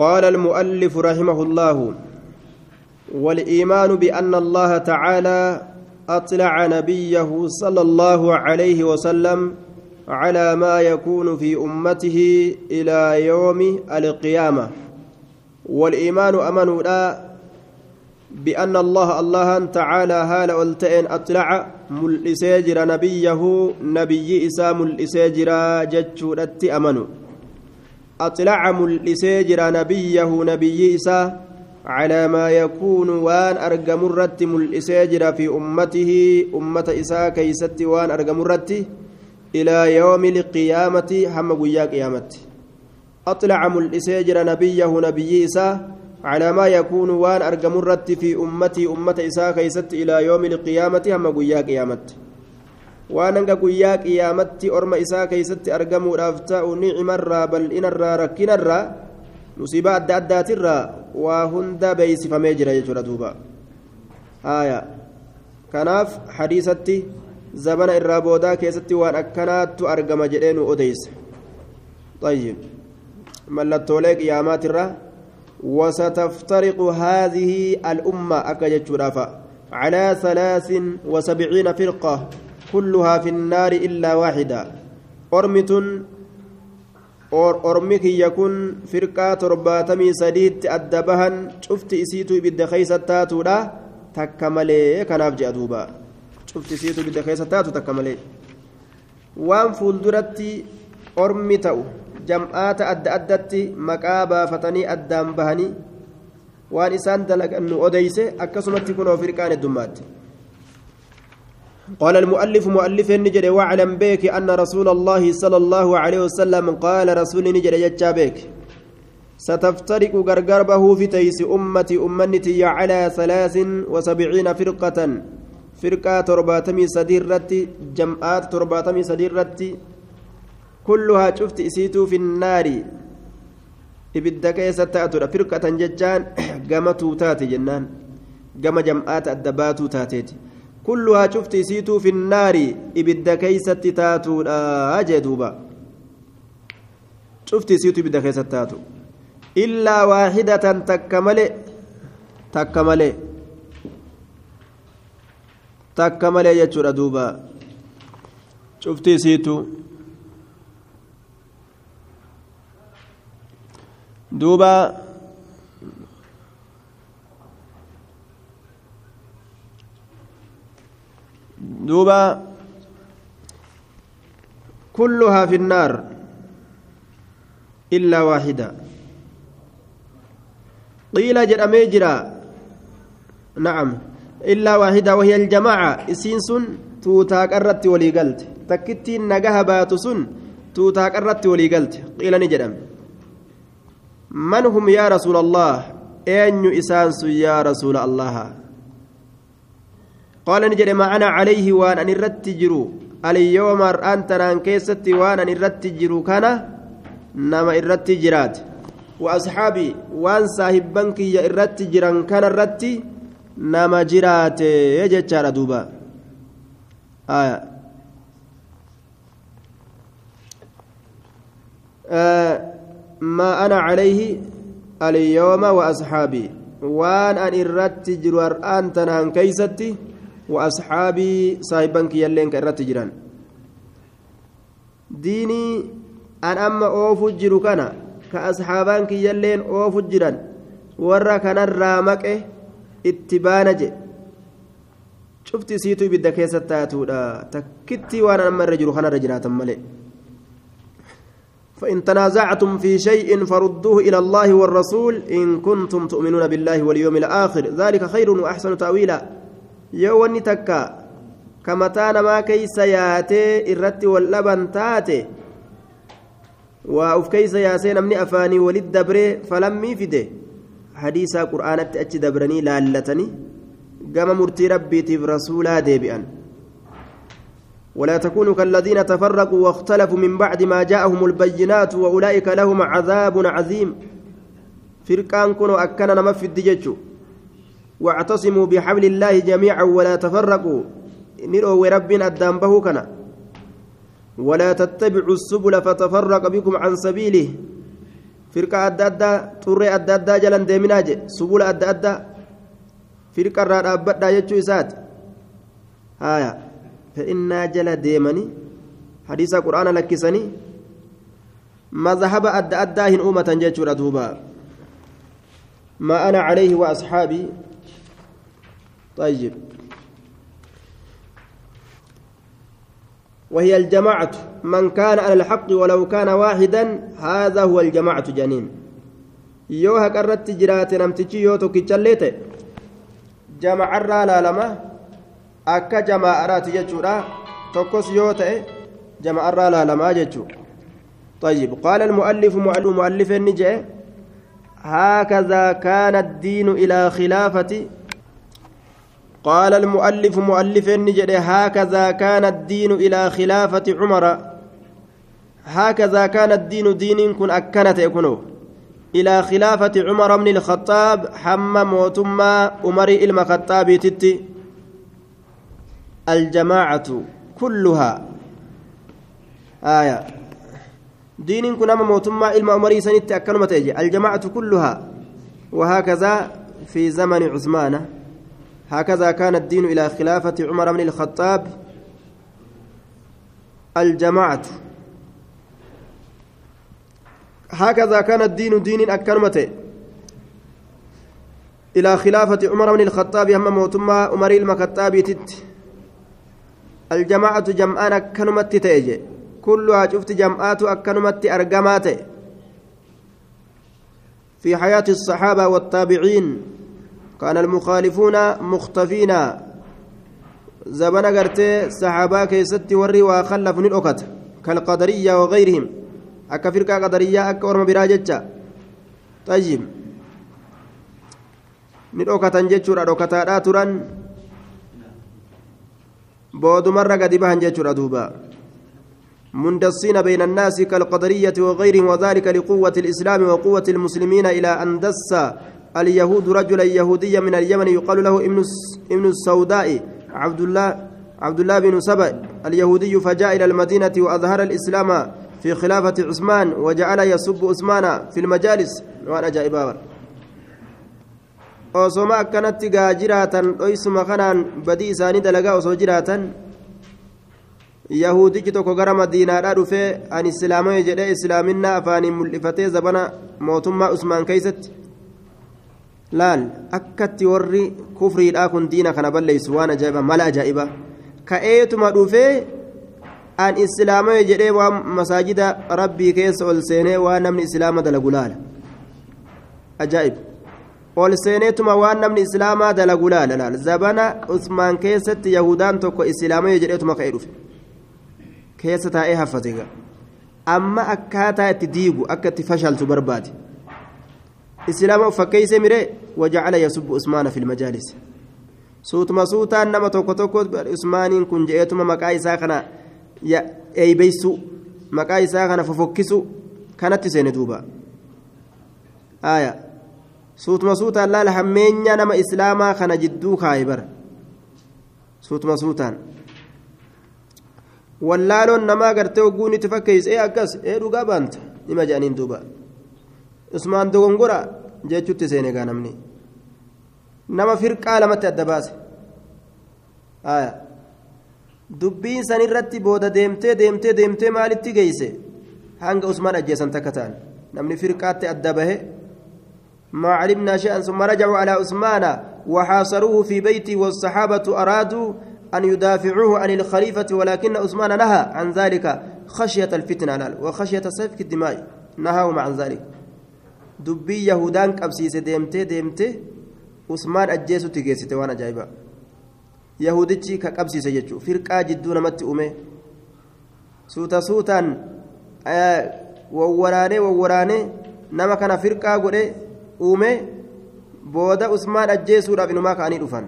قال المؤلف رحمه الله والإيمان بأن الله تعالى أطلع نبيه صلى الله عليه وسلم على ما يكون في أمته إلى يوم القيامة. والإيمان أمن لا بأن الله الله تعالى هال ألتئن أطلع ملئسيجر نبيه نبي إسا ملئسيجر جتشورت أمنوا أطلع ملئسيجر نبيه نبي إسا على ما يكون وان أرقم الرت ملئسيجر في أمته أمة إسا كيست وان أرقم الرت إلى يوم القيامة هم قيا قيامة أطلع ملئسيجر نبيه نبي إسا على ما يكون وان أرقم الرت في أمتي أمة إساء كيست إلى يوم القيامة هم قيا قيامت. Waan hanga guyyaa qiyaamatti orma isaa keeysatti argamuudhaaf ta'u nicimarraa bal'inarraa rakkinarraa musiibaa adda addaatirraa waa hunda beeysifamee jira jechuudha duuba haya kanaaf hadiisatti zabana irraa boodaa keessatti waan akkanaattu argama jedhee nu odeyse ayyib mallattoolee qiyaamaatirraa وستفترق هذه الأمة أكجت على ثلاث وسبعين فرقة كلها في النار إلا واحدة. أرمت أرمك يكون فرقة ترباتمي سديد أدبهن شفت إسيتو إبدا خيسة تاتو لا تكملي كناف جأدوبا شفت إسيتو إبدا خيسة تاتو تكملي وان فولدرتي تأو jam'aata adda addatti maqaa baafatanii addaan bahanii waan isaan dalagan nu odeyse akkasumatti kun ofirqaan heddummaatti قال المؤلف مؤلف نجد واعلم بك أن رسول الله صلى الله عليه وسلم قال رسول نجد يجا بك. ستفترق غرغربه في تيس أمتي أمنتي على ثلاث وسبعين فرقة. فرقة ترباتمي سديرتي جمعات ترباتمي سديرتي كلها شفت إسيتو في النار. ibidda keessa taatudha firqatan jechaan gama tuutaati jennaan gama jam'aata adda baatuu taateeti kulluhaa cufti isiituu finnaari ibidda keeysatti taatuudha jee duuba cufti isiitu ibidda keessatti taatu illaa waaxidatan takka male takka male takka malee jechuudha duuba كلها في النار إلا واحدة. قيل جرى جرا نعم. إلا واحدة وهي الجماعة. إسينسون توتا قرت ولي قلت تكتي نجاها باتسون توتا قرت ولي قلت قيل نجرم من هم يا رسول الله؟ أين إسانس يا رسول الله؟ قال نجري معنا عليه وأن أن الرتجروا اليوم أنت ران كيستي وأن أن الرتجروا كان نما الرتجرات وأصحابي وأن صاحب بنكي يا الرتجران كان الرتي نما جرات. يجتشار دوبا. آية آه. ما أنا عليه اليوم وأصحابي. وأن أن إرت جرور أن تنهن كيستي وأصحابي صاحبا كيالين كإرت جران ديني أن أما أوفو جرو كان كأصحابان كيالين أوفو جران ورا كان الرامك اتبانا جي. شفت سيتو بدك كيست تاتودا. تكتي وأنا أما الرجل خنا رجلات ملئ فإن تنازعتم في شيء فردوه إلى الله والرسول إن كنتم تؤمنون بالله واليوم الآخر. ذلك خير وأحسن تأويلا. يواني تكا كما تانا ما كيس ياتي الرت واللبن تاتي وأوف كيس ياسين أمني أفاني ولد دبري فلم يفده حديث قرآن أتش دبرني لالتني قام مرتي ربي تف رسولا ديبئا ولا تكونوا كالذين تفرقوا واختلفوا من بعد ما جاءهم البينات وأولئك لهم عذاب عظيم فرقان كونوا أكنا نما في الدجاج واعتصموا بحبل الله جميعا ولا تفرقوا نروا رب أدام به كنا ولا تتبعوا السبل فتفرق بكم عن سبيله addaa xurree adda addaa jalan deeminaa je subula adda addaa firqa irraa dhaabbadhaa jechuu isaati haya fe'innaa jala deemanii hadiisa quraana lakkisanii mazhaba adda addaa hin uumatan jechuudha duuba ما أنا عليه وأصحابي طيب. وهي الجماعة. من كان على الحق ولو كان واحدا هذا هو الجماعة جنين. يوها قررت جرات نمتجي يوتو كيتشليت جمع الرالا لما. أكا جماعات جتشورا تقص يوتا جمع الرالا لما جتشو طيب. قال المؤلف مؤلف النجاء هكذا كان الدين إلى خلافة قال المؤلف مؤلف النجد هكذا كان الدين إلى خلافة عمر. هكذا كان الدين دين كن أكنت يكونوا. إلى خلافة عمر بن الخطاب حم موتما عمر المخطاب تتي الجماعة كلها. آية. دين كن أما موتما علم عمر سنت أكنمت الجماعة كلها. وهكذا في زمن عثمان. هكذا كان الدين إلى خلافة عمر بن الخطاب الجماعة. هكذا كان الدين دين أكرمته إلى خلافة عمر بن الخطاب هم موتما عمر المخطاب تت الجماعة جمعان أكنمت تيجي؟ كلها شفت جمعات أكنمت أرقمات في حياة الصحابة والتابعين. كان المخالفون مختفين زبنا قرتي صحابة كيست وري وخلف الأكت كالقدرية وغيرهم. أكا فرقة قدرية أكا ورم براجتة طيب. نلأكتا جتشورا أكتا تران بود مرة قد بهن جتشورا دوبا مندسين بين الناس كالقدرية وغيرهم وذلك لقوة الإسلام وقوة المسلمين إلى أن دس اليهود رجلا يهوديا من اليمن يقال له ابن ابن السوداء عبد الله عبد الله بن سبأ اليهودي فجاء إلى المدينة وأظهر الإسلام في خلافة عثمان وجعل يسب عثمان في المجالس جائبا osoma akkanatti gaa jiraatan dhoysuma kanaan badii isaanii dalagaa osoo jiraatan yahudichi tokko gara madiinaadhaa dhufee an islaamame jedhee islaaminaa afaaniin mul'ifatee zabana mootummaa usmaan keeysatti laal akkatti warri kufriidhaa kun diina kana balleessu waan ajaa'iba mala ajaa'iba ka'eetuma dhufee an islaamame jedhee waan masaajida rabbii keessa ol seenee waan namni islaama dalagu laala ajaa'ib ol seeneetuma waan namni islaamaa dalagu laala laal zabana usmaan keessatti yahudaan tokko islaamame jedheetuma ka'ee dhufe keessa taa'ee haffate amma akkaataa itti diigu akka fashaltu barbaade islaama fakkeeyse mire wajacala yasubbu usmaana fi lmajaalis suutuma suutaan nama tokko tokko usmaaniin kun je'eetuma maqaa isaa kana eeybeysu maqaa isaa kana fofokkisu kanatti seene duuba aya suutuma suutaan laala hammeenya nama islaamaa kana jidduu kaaye bara suutuma suutaan wallaaloon namaa gartee ogguun itti fakkeeyse ee akkas ee dhugaa baanta nima jedhaniin duuba usmaan dogongora jechuutti seene gaa namni nama firqaa lamatti adda baase dubbiin san irratti booda deemtee deemtee deemtee maalitti geeyse hanga usmaan ajjeesan takka ta'an namni firqaatti adda bahe ما علمنا شيئا ثم رجعوا على عثمان وحاصروه في بيته والصحابة أرادوا أن يدافعوه عن الخليفة ولكن عثمان نهى عن ذلك خشية الفتنة وخشية سفك الدماء نهاهم عن ذلك dubbii yahudaan qabsiise deemtee deemtee usmaan ajjeesutti geessite waan ajaa'ibaa yahudichi ka qabsiise jechuudha firqaa jidduu namatti uume suuta suutaan wawwaraanee wawwaraanee nama kana firqaa godhe uume booda usmaan ajjeesuudhaaf inumaa ka'anii dhufan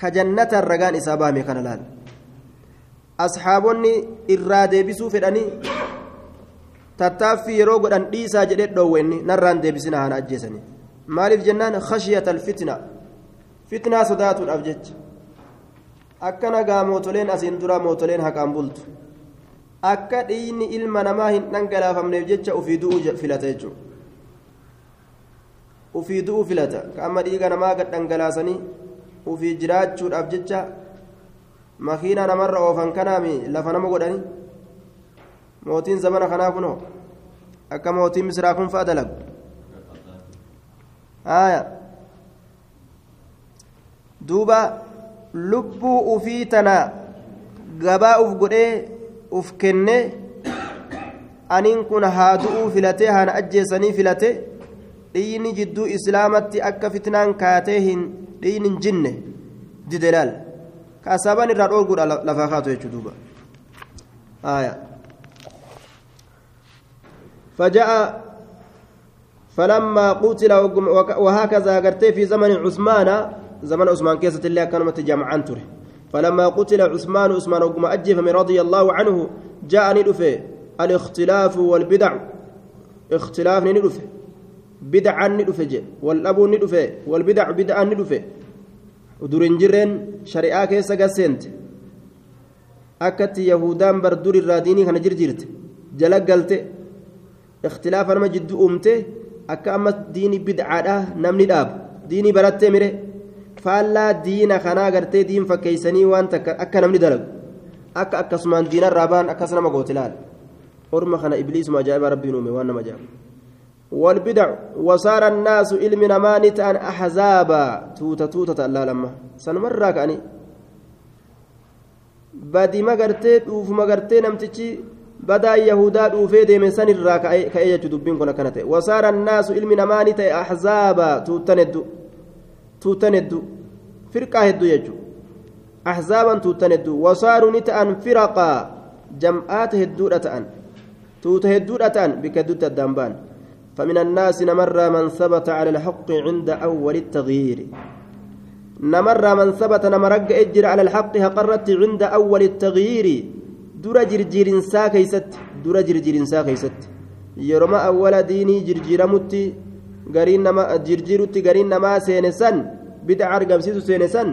ka jannataan ragaan isaa baame kana laal asxaabonni irraa deebisuu fedhanii tattaaffii yeroo godhan dhiisaa jedhee dhoowwenni narraan deebisina haana ajjeesanii maaliif jennaan khashiyata alfitna fitnaa sodaatuudhaaf jecha akkana gaa mootoleen asiin dura mootoleen haqaan bultu akka dhiigni ilma namaa hin dhangalaafamneef jecha ufii du'uu filata jechuudha ufii du'uu filata ka amma dhiiga namaa gad dhangalaasanii ufii jiraachuudhaaf jecha makiinaa namarra oofan kanaami lafa nama godhanii mootiin zamana kanaa kunoo? Akka mootiin misraa kun fa'a dalagu haaya. Duuba lubbuu ufii tana gabaa uf godhee uf kenne aniin kun haa du'uu filatee haana ajjeesanii filate dhiini jidduu islaamatti akka fitnaan kaatee hin dhiin hin jinne dide laal kaasaabaan irraa dhoorguudha lafaa kaatu jechuu duuba. Haaya فجاء فلما قتل وهكذا قرتي في زمن عثمان زمن عثمان كيسة الله كانت جمعان تره. فلما قتل عثمان عثمان وقم أجف من رضي الله عنه جاء ندفه الاختلاف والبدع. اختلاف ندفه بدعا ندفه والأبو ندفه والبدع بدعا ندفه ودرنجرين شريعة كيسة قسنت أكت يهودان بردور الراديني كان جرجرت. جلق قلت اختلاف أنا جد أمته أكا أما ديني بدعة نمني داب ديني برت مره faallaa diina kanaa gartee diin fakkeeysanii waan takka akka namni dalagu akka akkasumaan diinarraa ba'an akkas nama goote laal orma kana ibliisuma ajaa'iba rabbiin uume waan nama ajaa'iba والبدع وصار الناس علم نمانت أن أحزابا توتا توتا الله لما سنمرة كأني بدي ما قرتي وف ما قرتي نمتشي بدا يهودا دوفي ديمن سن الرا كأي دبين كنا كانت وصار الناس علم نمانت ahzaaban tuutan hedduu wasaaruu ni ta'an firaqaa jam'aata hedduudha ta'an. Tuuta hedduudha ta'an bikka hedduutti addaan ba'an. فمن الناس نمر من ثبت على الحق عند أول التغيير نمر من ثبت نمرق إجر على الحق قرت عند أول التغيير جرجير ساكيست در جرجير ساكيست يرمى أول ديني جرجير متي gariin nama jirjiirutti gariin namaa seene bid'a argamsiisu seene san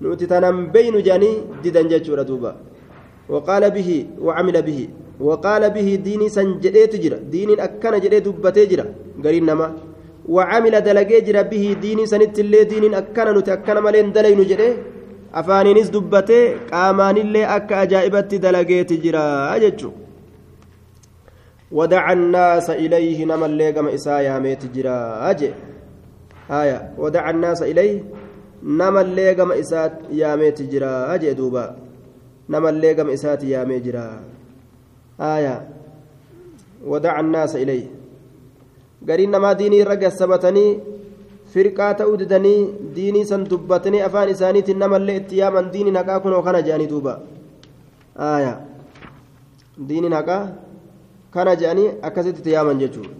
nuti tanan beynu jedhanii didan jechuudha duuba waqaala bihi wacamila bihi waqaala bihi diinii san jedheetu jira diiniin akkana jedhee dubbatee jira gariin namaa wacamila dalagee jira bihi diinii sanittillee diiniin akkana nuti akkana malee hin dalaynu jedhee afaaniinis dubbatee qaamaanillee akka ajaa'ibatti dalageeti jira jechuudha. ودعا الناس إليه نما اللي قم إسايا ميت جرا أجي آية ودعا الناس إليه نما اللي قم إسات يا ميت جرا أجي دوبا نما اللي قم إسات يا ميت جرا آية ودعا الناس إليه firqaa ta'uu didanii diinii san dubbatanii afaan isaaniitiin namallee itti yaaman diiniin haqaa kunoo kana jedhanii duuba aayaa diiniin haqaa kana jedhanii akkasitti itti yaaman jechuudha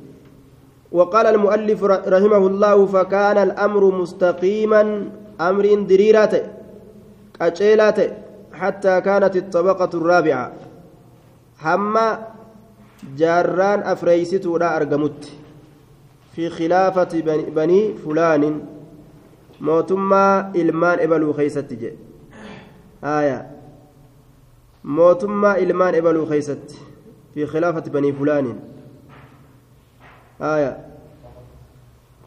وقال المؤلف رحمه الله فكان الأمر مستقيما أمر دريرات قجيلات حتى كانت الطبقة الرابعة حما جاران أفريستو لا أرقمت في خلافة بني, فلان. موتما إلمان إبلو خيست آية. موتما إلمان إبلو خيست. في خلافة بني فلان. آية.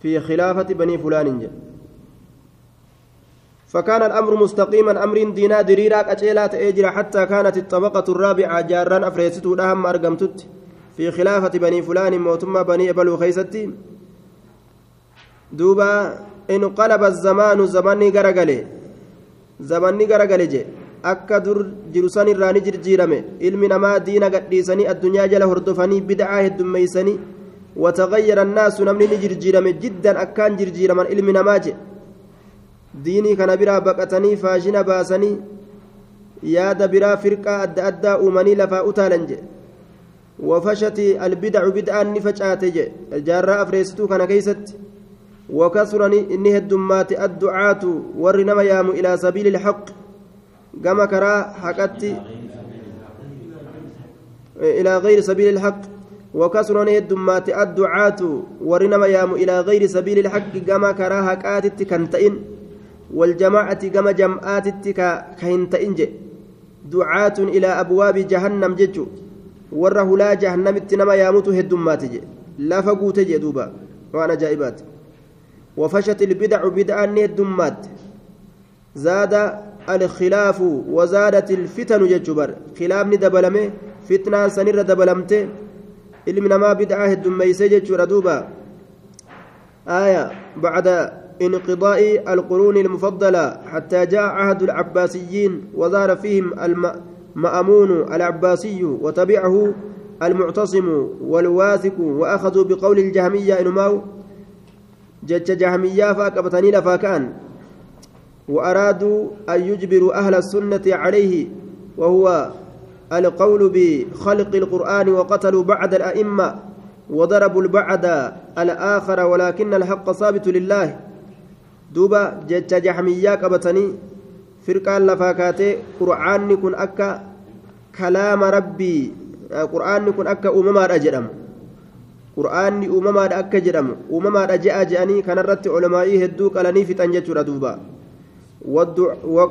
في خلافة بني فلان فكان الأمر مستقيما أمر دينا دريرا أجيلات أجرا حتى كانت الطبقة الرابعة جاران أفريسته لهم أرقمتت. في خلافة بني فلان موتما بني أبلو خيستي دوبا انقلب الزمان زماني غرغله زماني غرغله جي akka dur jiru san irraa ni jirjiirame ilmi namaa diina gadhiisanii addunyaa jala hordofanii bid'aa heddummeeysanii watagayyara annaasu namni ni jirjiirame jiddan akkaan jirjiiraman ilmi namaa je diinii kana biraa baqatanii faashina baasanii yaada biraa firqaa adda addaa uumanii lafaa utaalan je wafashati albidcu bid'aan ni facaate je jaarraa afreessituu kana keeysatti وكثر إني هدمات الدعاة ورنما يام إلى سبيل الحق. كما كرا حقت إلى غير سبيل الحق. وكثر هدمات الدعاة ورنما يام إلى غير سبيل الحق. كما كرا حقات كنتئن والجماعة كما جمعات كهنتئن دعاة إلى أبواب جهنم ججو ورّه لا جهنم اتنما ياموت هدمات لا فقوت جدوبا وأنا جائبات. وفشت البدع بدعا هدمات زاد الخلاف وزادت الفتن ججبر. خلاف دبلمه فتنة سنر دبلمته. ilmi namaa bid'aa heddummeeysee jechuudha duuba آية بعد انقضاء القرون المفضلة حتى جاء عهد العباسيين وظهر فيهم المأمون العباسي وتبعه المعتصم والواثق وأخذوا بقول الجهمية إنماو جج جهمية فأكبتني لفاكان وأرادوا أن يجبروا أهل السنة عليه وهو القول بخلق القرآن وقتلوا بعد الأئمة وضربوا البعد الآخر ولكن الحق ثابت لله دوبا جتش جحمية قبتني فرقان لفاكاتي قرآن كن أكا كلام ربي قرآن كن أكا أمما أجرم أمما أكا جرم أمما أجأ جأني كان رت علمائي هدوك ألني في تنجتش دوبا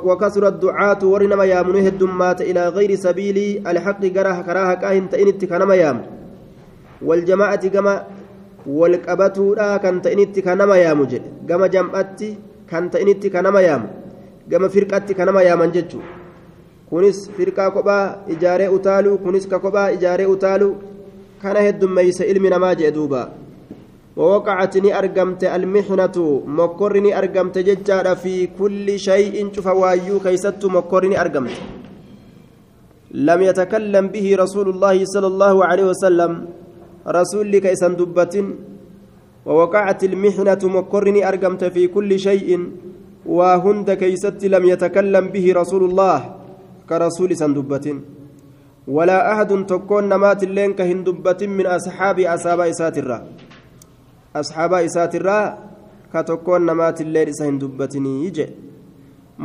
وكثر الدعاة ورنما يامنه الدمات إلى غير سبيل الحق كراها كراها كاهن تئنت كنما يام والجماعة كما والقبتورا كان تئنت كنما يام جل كما جمعتي كان تئنت كنما يام كما فرقتي كنما يام kunis firqaa kophaa ijaaree utaaluu kunis ka kophaa ijaaree utaaluu kana heddummeeysa ilmi namaa jee duubaa ووقعت ني المحنة مكر ني أرقمت في كل شيء شوف وايو كيست مكر ني أرقمت لم يتكلم به رسول الله صلى الله عليه وسلم رسول كيسا دبة ووقعت المحنة مكر ني أرقمت في كل شيء وهند كيست لم يتكلم به رسول الله كرسول سندبة ولا أحد تكون نمات اللين كهندبة من أصحاب أصحاب إسات الرّ asxaabaa isaatirraa ka tokkoon namaatillee isa hin dubbatinii je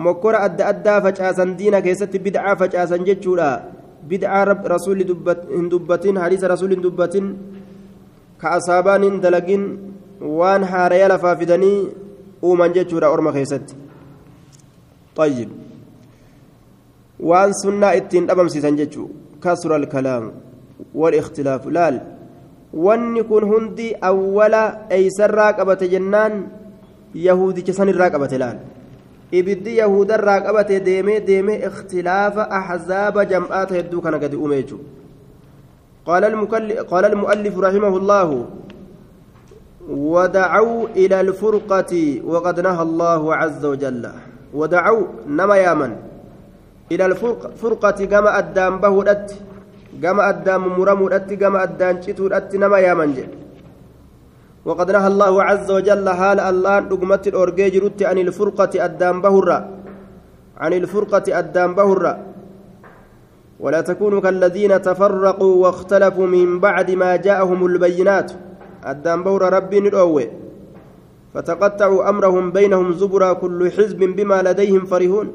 mokkora adda addaa facaasan diina keessatti bid'aa facaasan jechuudha bid'aa rasuulli hin dubbatin hadiisa rasuulli hin dubbatin ka asaabaan hin dalagin waan haaraya lafaa fidanii uuman jechuudha orma keessatti طيب وان سنة اتين أبم سيسان جتشو كسر الكلام والاختلاف لال wanni kun hundi awwala eeysarraa qabate jennaan yahudicha sanirraa qabate laal ibiddi yahudarraa qabate deemee deemee ikhtilaafa ahzaaba jam'aata hedduu kana gadi uume jechuudha قال قال المؤلف رحمه الله ودعوا إلى الفرقة وقد نهى الله عز وجل ودعوا نما يامن إلى الفرقة كما أدام بهدت gama addaan mumuramuudhatti gama addaan cituudhatti nama yaaman jedhe وقد نهى الله عز وجل حال الله دغمت اورجي جرت عن الفرقة أدام بهرة عن الفرقة أدام بهرة ولا تكونوا كالذين تفرقوا واختلفوا من بعد ما جاءهم البينات. أدام بهرة ربي ندعوه فتقطعوا أمرهم بينهم زبرا كل حزب بما لديهم فرحون.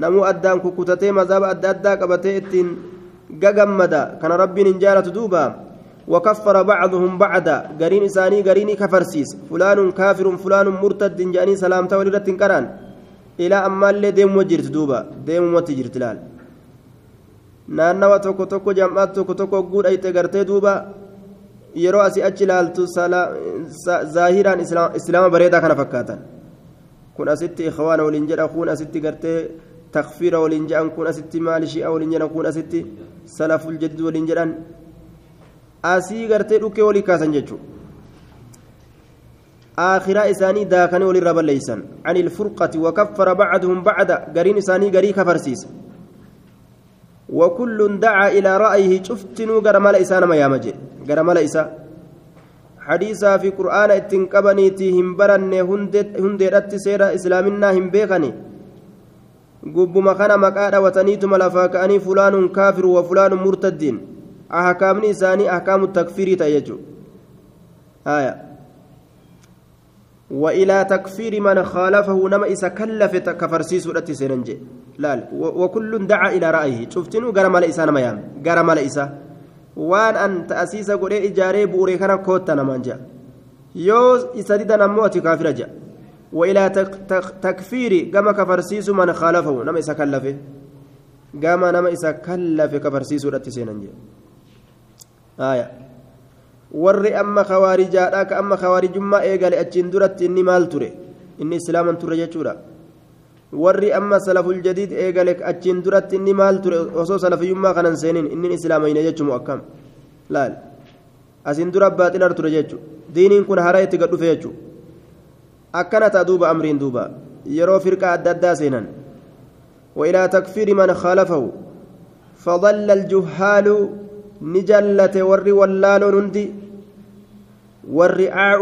نمو أدام كوكوتتي مذاب أدى أدى قبتي gagamada kana rabbiin hin jaalatu duuba وكفر بعضهم بعدا قرين إساني قريني كفرسيس فلان كافر فلان مرتد جاني سلامته ولرت كران إلى أما اللي ديم وجرت دوبا ديم وتجرت لال naannawa tokko tokko jam'aat tokko tokko guudhayte gartee duuba yeroo asii achi ilaaltu zaahiraan islaama bareedaa kana fakkaatan kun asitti ikhwaana waliin jedha kun asitti gartee waliin jedhan kun asitti maali shi'a waliin jedhan kun asitti salaful jadid waliin jedhan asii gartee dhukkee walii kaasan jechuudha آخرة إساني داكني وللرب ليسن عن الفرقة وكفر بعضهم بعد قرين إساني قري كفرسيس. وكل دعا إلى رأيه شفتنو قرمال إسان ما يامجي قرمال إسا. حديثا في قرآن اتنقبنيتي هم برن هندرت سيرة إسلامنا هم بيخني. Gubbuma kana maqaa dhawataniituma lafaa ka'anii fulaanun kaafiru wa fulaanun murtaddiin. Ahkaamni isaanii ahkaamu takfiirii ta'e jechuudha. وإلى تكفير من خالفه نما إذا كلف كفرسيس ودت سيننجي لا وكل دعا إلى رأيه شفتنو غرم لإسا نما يام غرم لإسا وان أن تأسيس قول إجاري بوري كان كوتا نمانجا يوز إسديد نموتي كافر جا وإلى تكفير كما كفرسيس من خالفه نما إسا كلفه nama isa kallafe ka barsiisuudhatti seenan jee warri amma kawaarijaadha ka amma kawaarijummaa eegale achiin duratti inni maal ture inni islaaman ture jechuudha warri amma salaful jadiid eegale achiin duratti inni maal ture osoo salafiyyummaa kanan seenin inni islaamayne jechuun akkam laal asiin dura baaxilar ture jechuudha diiniin kun hara itti gad dhufe jechuudha akkana ta'a duuba amriin duuba yeroo firqaa adda وإلى تكفير من خالفه. فضل الجهال نجلة ور ولال نندي. والرعاع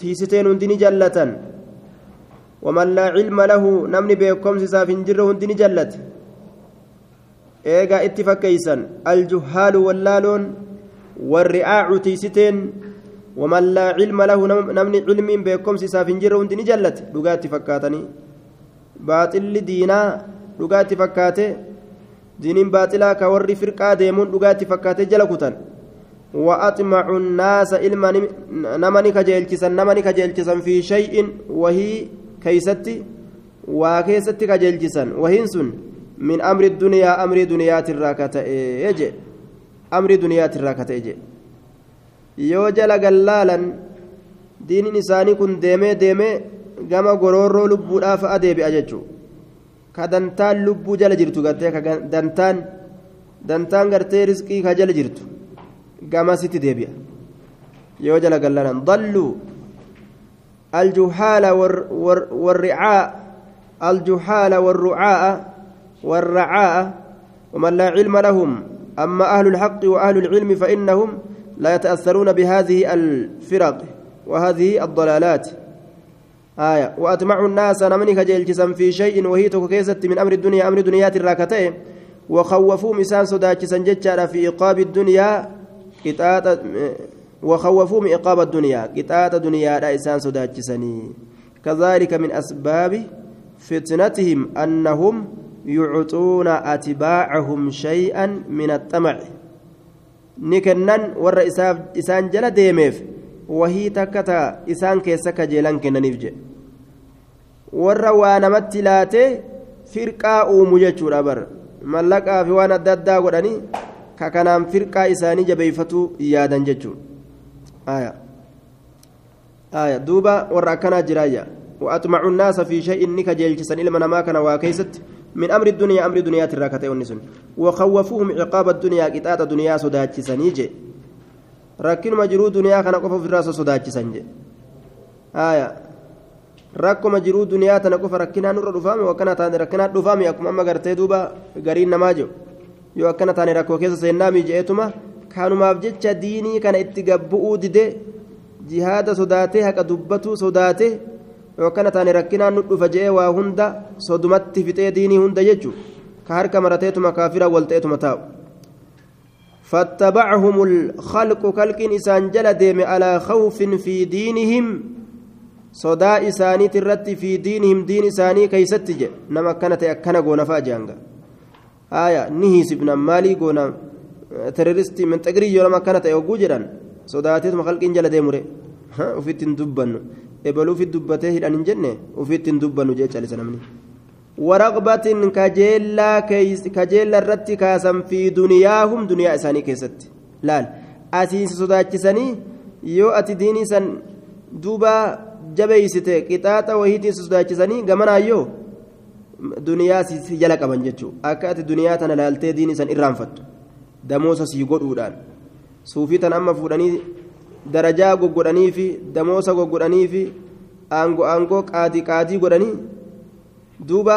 تيستين نندي نجلة. ومن لا علم له نمني بكم ساف جره هندي نجلة. إيجا اتفكيسا الجهال واللالون والرعاع تيستين ومن لا علم له نمني علم بكم ساف جره هندي نجلة لقات فكاتني. باطل دينا diiniin baaxilaa ka warri firqaa deemuun dhugaatti fakkaate jala kutan وأطمع الناس إلما نمني كجيلتسا نمني كجيلتسا في شيء وهي كيستي وكيستي كجيلتسا وهنسن من أمر الدنيا أمر دنيا الراكة يجي أمر دنيا الراكة يجي يوجل قلالا دين إنساني كن ديمي ديمي قام غرورو لبودا فأدي بأججو ka dantaan lubbuu jala jirtu gartee ka dantaan dantaan gartee rizqii ka jala jirtu gamasitti deebi'a. Yoo jala gallanan dalluu الجهال والرعاء الجهال والرعاء والرعاء ومن لا علم لهم أما أهل الحق وأهل العلم فإنهم لا يتأثرون بهذه الفرق وهذه الضلالات. آية. وأطمع الناس نمني كجلجسا في شيء وهي تكيست من أمر الدنيا أمر دنيات الراكتين وخوفوا مسان صداكسا ججارا في إقاب الدنيا قطاة وخوفوا من إقاب الدنيا. قطاة دنيا لا إسان صداكسني كذلك من أسباب فتنتهم أنهم يعطون أتباعهم شيئا من الطمع. ni kennan warra isaan jala deemeef wahii takka taa isaan keessa kajeelan kennaniif jedhe warra waa namatti laate firqaa uumu jechuudha bara. Mallaqaa fi waan adda addaa godhanii kakanaan firqaa isaanii jabeeyfatuu yaadan jechuudha duuba warra akkanaa jiraayya. Wa'axmacu naasa fi shay'in ni kajeelchisan ilma namaa kana waa keessatti. من أمر الدنيا أمر دنيا تراكتي ونسن وخوفوهم عقاب الدنيا قطعة دنيا سداتشسني جي rakkinuma jiruu duniyaa kana qofa ofirraa sodaachisan jedhe haaya rakkuma jiruu duniyaa tana qofa rakkinaa nurra dhufaame akkana taane rakkinaa dhufaame akkuma amma gartee duuba gariin namaa jiru yoo akkana taane rakkoo keessa seennaa miije'eetuma kanumaaf jecha diinii kana itti gabbu'uu dide jihaada sodaatee haqa dubbatuu sodaatee yoo akkana taane rakkinaa nu dhufa je'ee waa hunda sodumatti fixee diinii hunda jechuudha ka harka marateetuma kaafira walta'eetuma taa'u. فاتبعهم الخلق كالك إسان جل على خوف في دينهم. صدا إساني ترت في دينهم دين إساني كي ستج نما كانت أكنا قونا فاجانغا. آية نهي سبنا مالي قونا تروريستي من تقري يوم كانت يوجو جران. صداتي خلق جل ديموري ها وفيت دبن ebaluu fi dubbatee hidhan hin jenne ofiitti hin dubbannu jecha lisa namni. Waraqbatin kajeella irratti kaasan fi duniyaahum duniyaa isaanii keessatti. Laal asiin sodaachisanii yoo ati diinii san duuba jabeeysite qixaaxa wahiitiin sodaachisanii gamanaayyoo? Duniyaa si jala qaban jechuudha akka ati duniyaa tana laaltee diinii san irraanfattu. Sii godhuudhaan. Suufii tan amma fuudhanii darajaa goggodhanii fi damoosa goggodhanii fi aangoo aangoo qaadii qaadii godhanii. duuba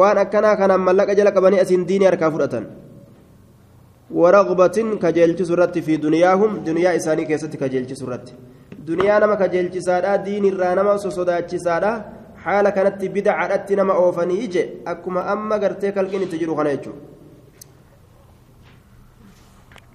waan akkanaa kanaan mallaqa jala qabanii asiin diinii harkaa fudhatan waraqbatin kajeelchisu irratti fi duniyaahum duniyaa isaanii keessatti kajeelchisu irratti duniyaa nama kajeelchisaadha diinirraa nama sosodaachisaadha haala kanatti bidacadhatti nama oofanii ije akkuma amma gartee kalqiin itti jiru kana jechuudha